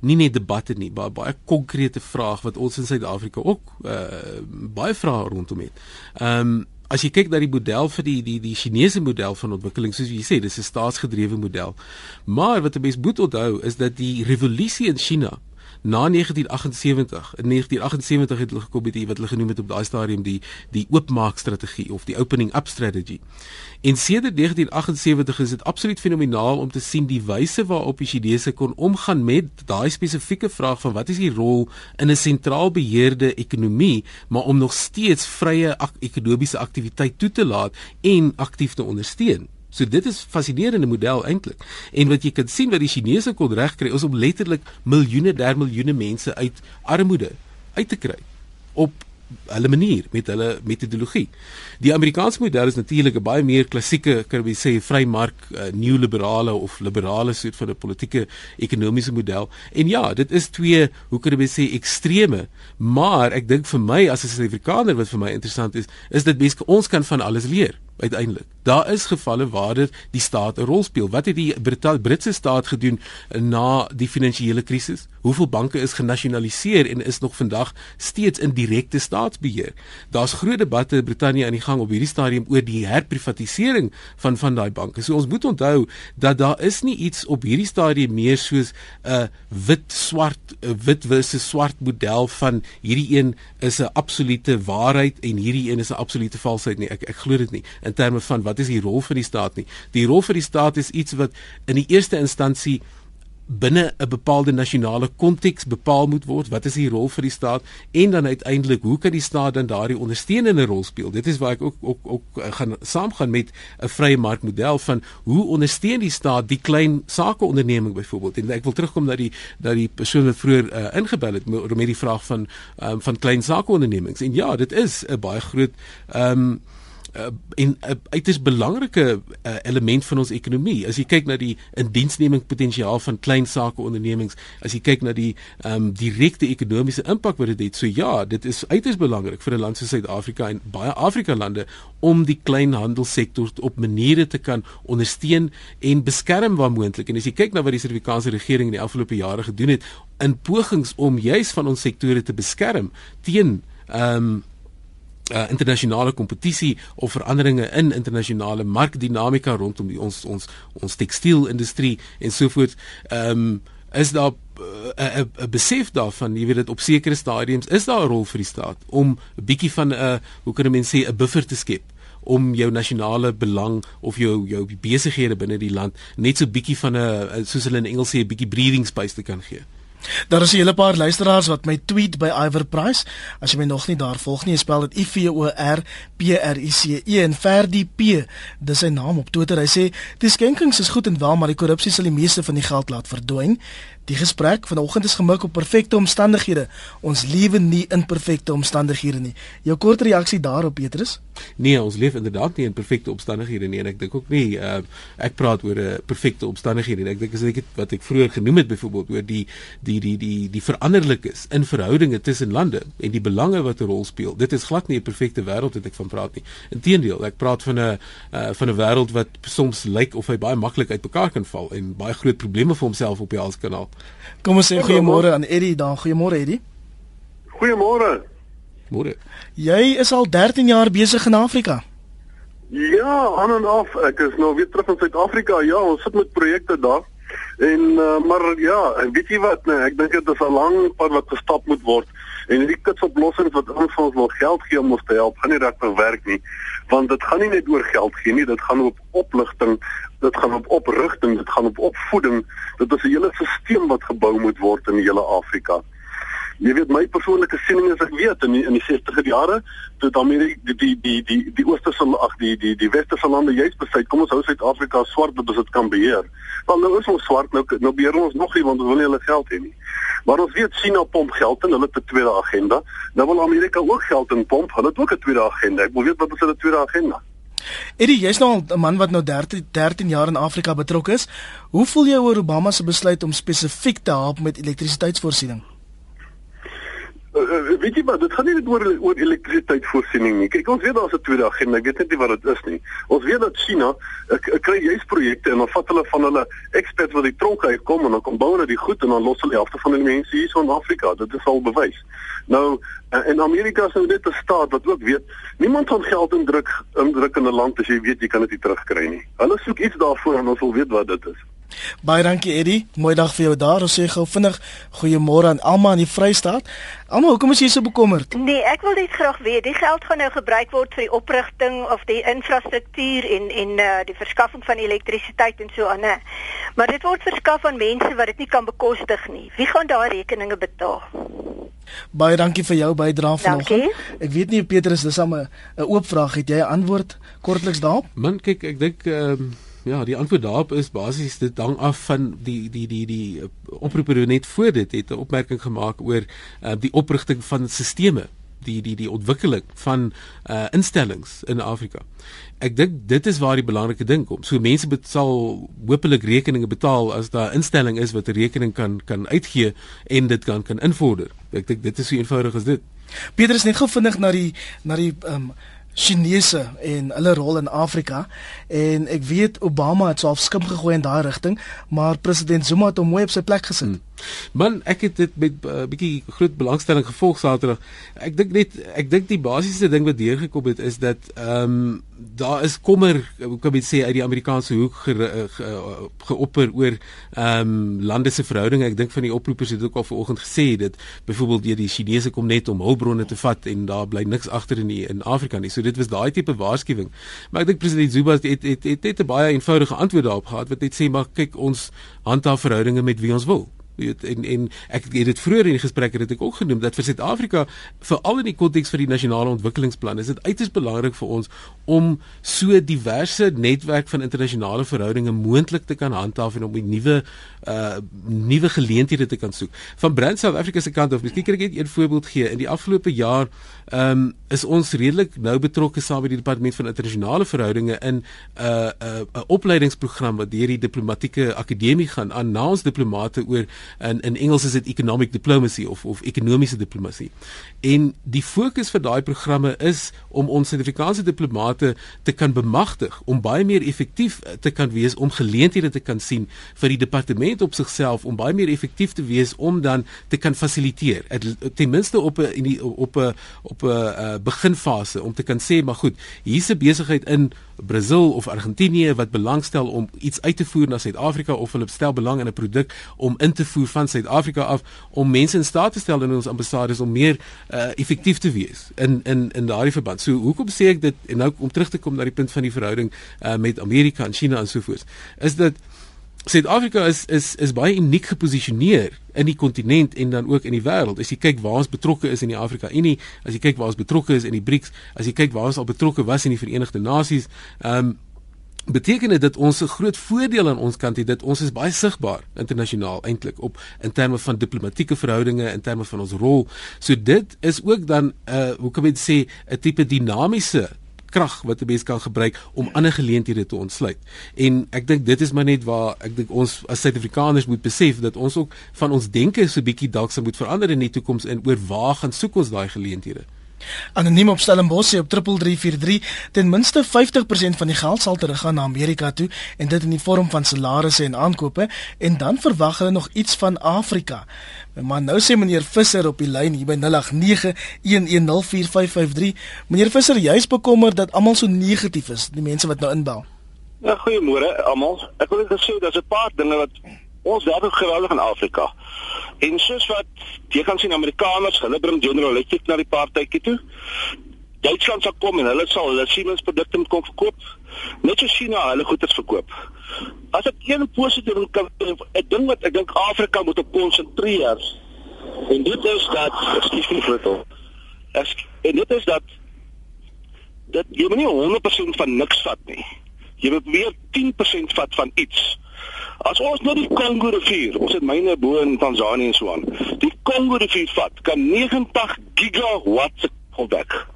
nie net debatte nie, maar baie konkrete vraag wat ons in Suid-Afrika ook uh, baie vrae rondom het. Ehm um, as jy kyk na die model vir die die die Chinese model van ontwikkeling soos jy sê dis 'n staatsgedrewe model. Maar wat 'n mens moet onthou is dat die revolusie in China na 1978 in 1978 het hulle gekom met iets wat hulle genoem het op daai stadium die die oopmaak strategie of die opening up strategy. En sedert 1978 is dit absoluut fenomenaal om te sien die wyse waarop die Chinese kon omgaan met daai spesifieke vraag van wat is die rol in 'n sentraal beheerde ekonomie, maar om nog steeds vrye ak ekonomiese aktiwiteit toe te laat en aktief te ondersteun. So dit is fascinerende model eintlik. En wat jy kan sien wat die Chinese kon regkry is om letterlik miljoene der miljoene mense uit armoede uit te kry op hulle manier met hulle metodologie. Die Amerikaanse model is natuurlik 'n baie meer klassieke, kan jy sê, vrymark uh, nuoliberale of liberale soort van 'n politieke ekonomiese model. En ja, dit is twee, hoe kan jy sê, extreme, maar ek dink vir my as 'n Suid-Afrikaner wat vir my interessant is, is dit besk ons kan van alles leer uiteindelik. Daar is gevalle waar dit die staat 'n rol speel. Wat het die Brit Britse staat gedoen na die finansiële krisis? Hoeveel banke is genasionaliseer en is nog vandag steeds in direkte staatsbeheer? Daar's groot debatte in Brittanje aan die gang op hierdie stadium oor die herprivatisering van van daai banke. So ons moet onthou dat daar is nie iets op hierdie stadium meer soos 'n wit swart wit versus swart model van hierdie een is 'n absolute waarheid en hierdie een is 'n absolute valsheid nie. Ek ek glo dit nie in terme van wat is die rol van die staat nie. Die rol van die staat is iets wat in die eerste instansie binne 'n bepaalde nasionale konteks bepaal moet word. Wat is die rol vir die staat? En dan uiteindelik hoe kan die staat dan daardie ondersteunende rol speel? Dit is waar ek ook ook ook eh, gaan saamgaan met 'n vrye markmodel van hoe ondersteun die staat die klein sakeonderneming byvoorbeeld en ek wil terugkom na die na die persoon wat vroeër uh, ingebel het met die vraag van um, van klein sakeondernemings. En ja dit is 'n baie groot ehm um, uh, en 'n uh, uiters belangrike uh, element van ons ekonomie. As jy kyk na die indiensneming potensiaal van klein sake ondernemings, as jy kyk na die um, direkte ekonomiese impak wat dit het, so ja, dit is uiters belangrik vir 'n land soos Suid-Afrika en baie Afrika lande om die kleinhandelsektor op maniere te kan ondersteun en beskerm waar moontlik. En as jy kyk na wat die Suid-Afrikaanse regering in die afgelope jare gedoen het in pogings om juis van ons sektore te beskerm teen ehm um, uh, internasionale kompetisie of veranderinge in internasionale markdinamika rondom die, ons ons ons tekstielindustrie en so voort ehm um, is daar 'n uh, 'n uh, besef daarvan jy weet dit op sekere stadiums is daar 'n rol vir die staat om 'n bietjie van 'n uh, hoe kan 'n mens sê 'n buffer te skep om jou nasionale belang of jou jou besighede binne die land net so bietjie van 'n soos hulle in Engels sê 'n bietjie breathing space te kan gee. Daar is 'n hele paar luisteraars wat my tweet by Iver Price. As jy my nog nie daar volg nie, spel dit I V O R P R I C E en Ferdi P. Dis sy naam op Twitter. Hy sê: "Die skenkings is goed en wel, maar die korrupsie sal die meeste van die geld laat verdwyn. Die gesprek vanoggend is gemik op perfekte omstandighede. Ons lewe nie in perfekte omstandighede nie. Jou kort reaksie daarop, Petrus? Nee, ons leef inderdaad nie in perfekte omstandighede nie en ek dink ook nie uh, ek praat oor 'n uh, perfekte omstandighede nie. Ek dink as ek het, wat ek vroeër genoem het byvoorbeeld oor die die die die die veranderlikes in verhoudinge tussen lande en die belange wat 'n rol speel. Dit is glad nie 'n perfekte wêreld wat ek van praat nie. Inteendeel, ek praat van 'n uh, van 'n wêreld wat soms lyk of hy baie maklik uitmekaar kan val en baie groot probleme vir homself op die hals kan haal. Kom ons sê goeiemôre aan Eddie daar. Goeiemôre Eddie. Goeiemôre. Môre. Jy is al 13 jaar besig in Afrika. Ja, aan en af. Ek is nou weer terug in Suid-Afrika. Ja, ons sit met projekte daar. En uh, maar ja, weet jy wat, nee, ek dink dit is 'n lang pad wat gestap moet word. En hierdie kitsoplossings wat ons ons wil geld gee om ons te help, gaan nie regtig werk nie. Want dit gaan nie net oor geld gee nie, dit gaan op opligting, dit gaan op oprigting, dit gaan op opvoeding. Dit is 'n hele stelsel wat gebou moet word in die hele Afrika. Jy weet my persoonlike siening is ek weet in die, in die 60er jare toe Amerika die die die die die oosterse ag die die die westerse lande juist besluit kom ons hou Suid-Afrika swart dat dit kan beheer. Want nou is ons swart nou nou beheer ons nog nie want ons wil nie hulle geld hê nie. Maar ons weet China pomp geld in hulle te tweede agenda. Nou wil Amerika ook geld in pomp. Hulle het ook 'n tweede agenda. Ek wil weet wat is hulle tweede agenda? Eddie, jy's nou 'n man wat nou 13 13 jaar in Afrika betrokke is. Hoe voel jy oor Obama se besluit om spesifiek te help met elektrisiteitsvoorsiening? Uh, weet jy maar dit gaan nie net oor oor elektrisiteitsvoorsiening nie. Kyk, ons weet daar's 'n tweede agenda. Ek weet net nie wat dit is nie. Ons weet dat China ek kry juist projekte en dan vat hulle van hulle experts wat die tronk uitkom en dan kom bou hulle die goed en dan los hulle helfte van die mense hier so in Afrika. Dit is al bewys. Nou in Amerika is nou net 'n staat wat ook weet niemand gaan geld indruk indruk in 'n land as jy weet jy kan dit nie terugkry nie. Hulle soek iets daarvoor en ons wil weet wat dit is. Baie dankie Eddie. Mooi dag vir jou daar. Ons sê gou vinnig goeiemôre aan Alma in die Vrystaat. Alma, hoekom is jy so bekommerd? Nee, ek wil net graag weet, die geld gaan nou gebruik word vir die oprigting of die infrastruktuur en en uh, die verskaffing van elektrisiteit en so aan, hè. Maar dit word verskaf aan mense wat dit nie kan bekostig nie. Wie gaan daai rekeninge betaal? Baie dankie vir jou bydrae vanoggend. Ek weet nie Petrus, dis 'n 'n oop vraag. Het jy 'n antwoord kortliks daarop? Man, kyk, ek dink ehm um Ja, die antwoord daarop is basies dit hang af van die die die die oproeper net voor dit het 'n opmerking gemaak oor uh, die oprigting van stelsels die die die ontwikkeling van uh instellings in Afrika. Ek dink dit is waar die belangrike ding kom. So mense sal hopelik rekeninge betaal as daar 'n instelling is wat 'n rekening kan kan uitgee en dit kan kan invorder. Ek dink dit is so eenvoudig as dit. Pieter is net gou vinnig na die na die um, Chinese en hulle rol in Afrika en ek weet Obama het self skim gegooi in daai rigting, maar president Zuma het hom mooi op sy plek gesit. Hmm. Man, ek het dit met 'n uh, bietjie groot belangstelling gevolg Saterdag. Ek dink net ek dink die basiese ding wat deurgekom het is dat ehm um, daar is kommer, hoe kan ek sê uit die Amerikaanse hoek ge, ge, geopper oor ehm um, lande se verhoudinge. Ek dink van die oproepers het ook al vanoggend gesê dat byvoorbeeld deur die Chinese kom net om hulpbronne te vat en daar bly niks agter in die, in Afrika nie. So dit was daai tipe waarskuwing. Maar ek dink president Zuma het het het, het, het 'n baie eenvoudige antwoord daarop gehad wat net sê maar kyk ons handhaaf verhoudinge met wie ons wil weet en en ek het dit vroeër in die gesprek het ek ook genoem dat vir Suid-Afrika veral in die konteks van die nasionale ontwikkelingsplan is dit uiters belangrik vir ons om so diverse netwerk van internasionale verhoudinge moontlik te kan handhaaf en om 'n nuwe uh nuwe geleenthede te kan soek. Van Brand South Africa se kant af, miskien kan ek net een voorbeeld gee. In die afgelope jaar ehm um, is ons redelik nou betrokke saam met die departement van internasionale verhoudinge in 'n uh 'n uh, 'n opleidingsprogram wat deur die diplomatieke akademie gaan aan na ons diplomate oor in in Engels is dit economic diplomacy of of ekonomiese diplomatie. En die fokus vir daai programme is om ons Suid-Afrikaanse diplomate te kan bemagtig om baie meer effektief te kan wees om geleenthede te kan sien vir die departement op sigself om baie meer effektief te wees om dan te kan fasiliteer. Ten minste op 'n op 'n op 'n uh, beginfase om te kan sê maar goed, hier's 'n besigheid in Brasil of Argentinië wat belangstel om iets uit te voer na Suid-Afrika of hulle stel belang in 'n produk om in te voer van Suid-Afrika af om mense in staat te stel in ons ambassades om meer uh, effektief te wees in in in daardie verband. So hoekom sê ek dit en nou om terug te kom na die punt van die verhouding uh, met Amerika en China en so voort. Is dit Suid-Afrika is is is baie uniek geposisioneer in die kontinent en dan ook in die wêreld. As jy kyk waar ons betrokke is in die Afrika Unie, as jy kyk waar ons betrokke is in die BRICS, as jy kyk waar ons al betrokke was in die Verenigde Nasies, ehm um, beteken dit dat ons 'n groot voordeel aan ons kant het dat ons is baie sigbaar internasionaal eintlik op in terme van diplomatieke verhoudinge, in terme van ons rol. So dit is ook dan 'n uh, hoe kan ek sê 'n tipe dinamiese krag wat 'n mens kan gebruik om ander geleenthede te ontsluit. En ek dink dit is maar net waar ek dink ons as Suid-Afrikaners moet besef dat ons ook van ons denke so 'n bietjie dalk sou moet verander in die toekoms en oor waar gaan soek ons daai geleenthede. Anoniem op Stellenbosch op 3343 ten minste 50% van die geld sal teruggaan na Amerika toe en dit in die vorm van salarisse en aankope en dan verwag hulle nog iets van Afrika. Maar nou sê meneer Visser op die lyn hier by 0891104553. Meneer Visser, jy's bekommerd dat almal so negatief is, die mense wat nou inbel. Ja, goeiemôre almal. Ek wil net sê daar's 'n paar dinge wat ons werklik geweldig in Afrika. En soos wat jy kan sien Amerikaners, hulle bring General Electric na die partytjie toe. Duitsland sal kom en hulle sal hulle Siemens produkte kom verkoop. Net so China hulle goederes verkoop. As ek een positiewe kan 'n ding wat ek dink Afrika moet op konsentreer. En dit is dat ekskuus vir Fritto. Ek en dit is dat dat jy moet nie 100% van niks vat nie. Jy moet weer 10% vat van iets. As ons nou die Kongo rivier, ons het myne bo in Tanzanië en so aan. Die Kongo rivier vat kan 90 gigawatt opwek.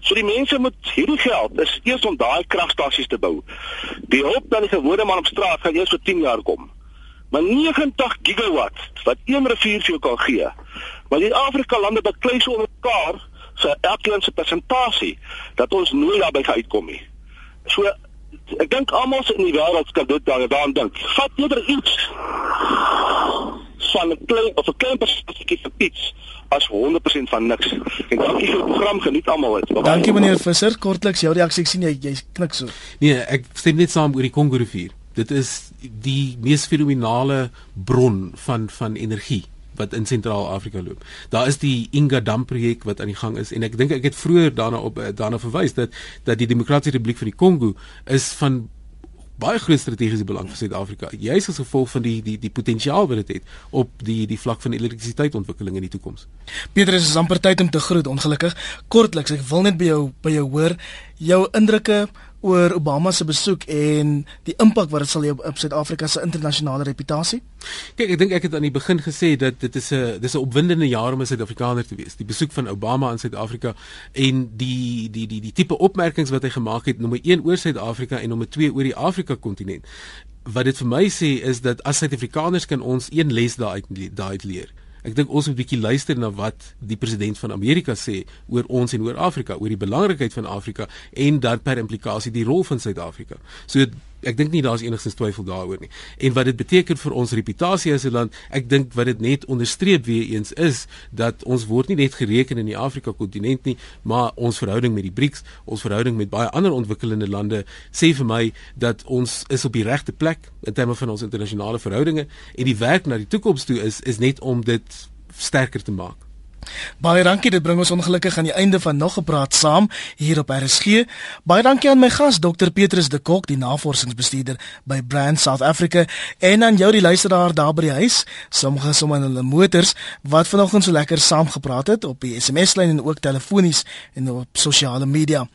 So die mense moet hierdie geld is eers om daai kragstasies te bou. Die hulp dan die gewone man op straat gaan eers vir 10 jaar kom. Maar 90 gigawatt wat een rivier vir jou kan gee. Maar die Afrika lande beklei so mekaar vir elkeen se persentasie dat ons nooit daarby gaan uitkom nie. So ek dink almal in die wêreld kan dit daaraan dink. Vat eerder iets van 'n klein of 'n klein persentasie van iets as 100% van niks. En dankie vir die program, geniet almal dit. Dankie meneer Visser, kortliks jou reaksie. Sien jy jy knik so. Nee, ek stem net saam oor die Kongo rivier. Dit is die mees fenominale bron van van energie wat in Sentraal-Afrika loop. Daar is die Inga Dam projek wat aan die gang is en ek dink ek het vroeër daarna op daarna verwys dat dat die Demokratiese Republiek van die Kongo is van baie groot strategiese belang vir Suid-Afrika. Juist as gevolg van die die die potensiaal wat dit het op die die vlak van elektrisiteitsontwikkeling in die toekoms. Petrus is amper tyd om te groet ongelukkig. Kortliks, ek wil net by jou by jou hoor jou indrukke oor Obama se besoek en die impak wat dit sal hê op Suid-Afrika se internasionale reputasie? Kyk, ek dink ek het aan die begin gesê dat dit is 'n dis 'n opwindende jaar om 'n Suid-Afrikaner te wees. Die besoek van Obama aan Suid-Afrika en die die die die tipe opmerkings wat hy gemaak het nommer 1 oor Suid-Afrika en nommer 2 oor die Afrika kontinent. Wat dit vir my sê is dat as Suid-Afrikaners kan ons een les daaruit daaruit leer. Ek dink ons moet 'n bietjie luister na wat die president van Amerika sê oor ons en oor Afrika, oor die belangrikheid van Afrika en dan per implikasie die rol van Suid-Afrika. So ek dink nie daar's enigstens twyfel daaroor nie. En wat dit beteken vir ons reputasie as 'n land, ek dink wat dit net onderstreep weer eens is dat ons word nie net gereken in die Afrika kontinent nie, maar ons verhouding met die BRICS, ons verhouding met baie ander ontwikkelende lande sê vir my dat ons is op die regte plek in terme van ons internasionale verhoudinge en die werk na die toekoms toe is is net om dit sterker te maak. Baie dankie, dit bring ons ongelukkig aan die einde van nog gepraat saam hier op RSG. Baie dankie aan my gas Dr Petrus de Kok, die navorsingsbestuurder by Brand South Africa en aan jou die luisteraar daar by die huis, sommige sommer in hulle motors wat vanoggend so lekker saam gepraat het op die SMS lyn en ook telefonies en op sosiale media.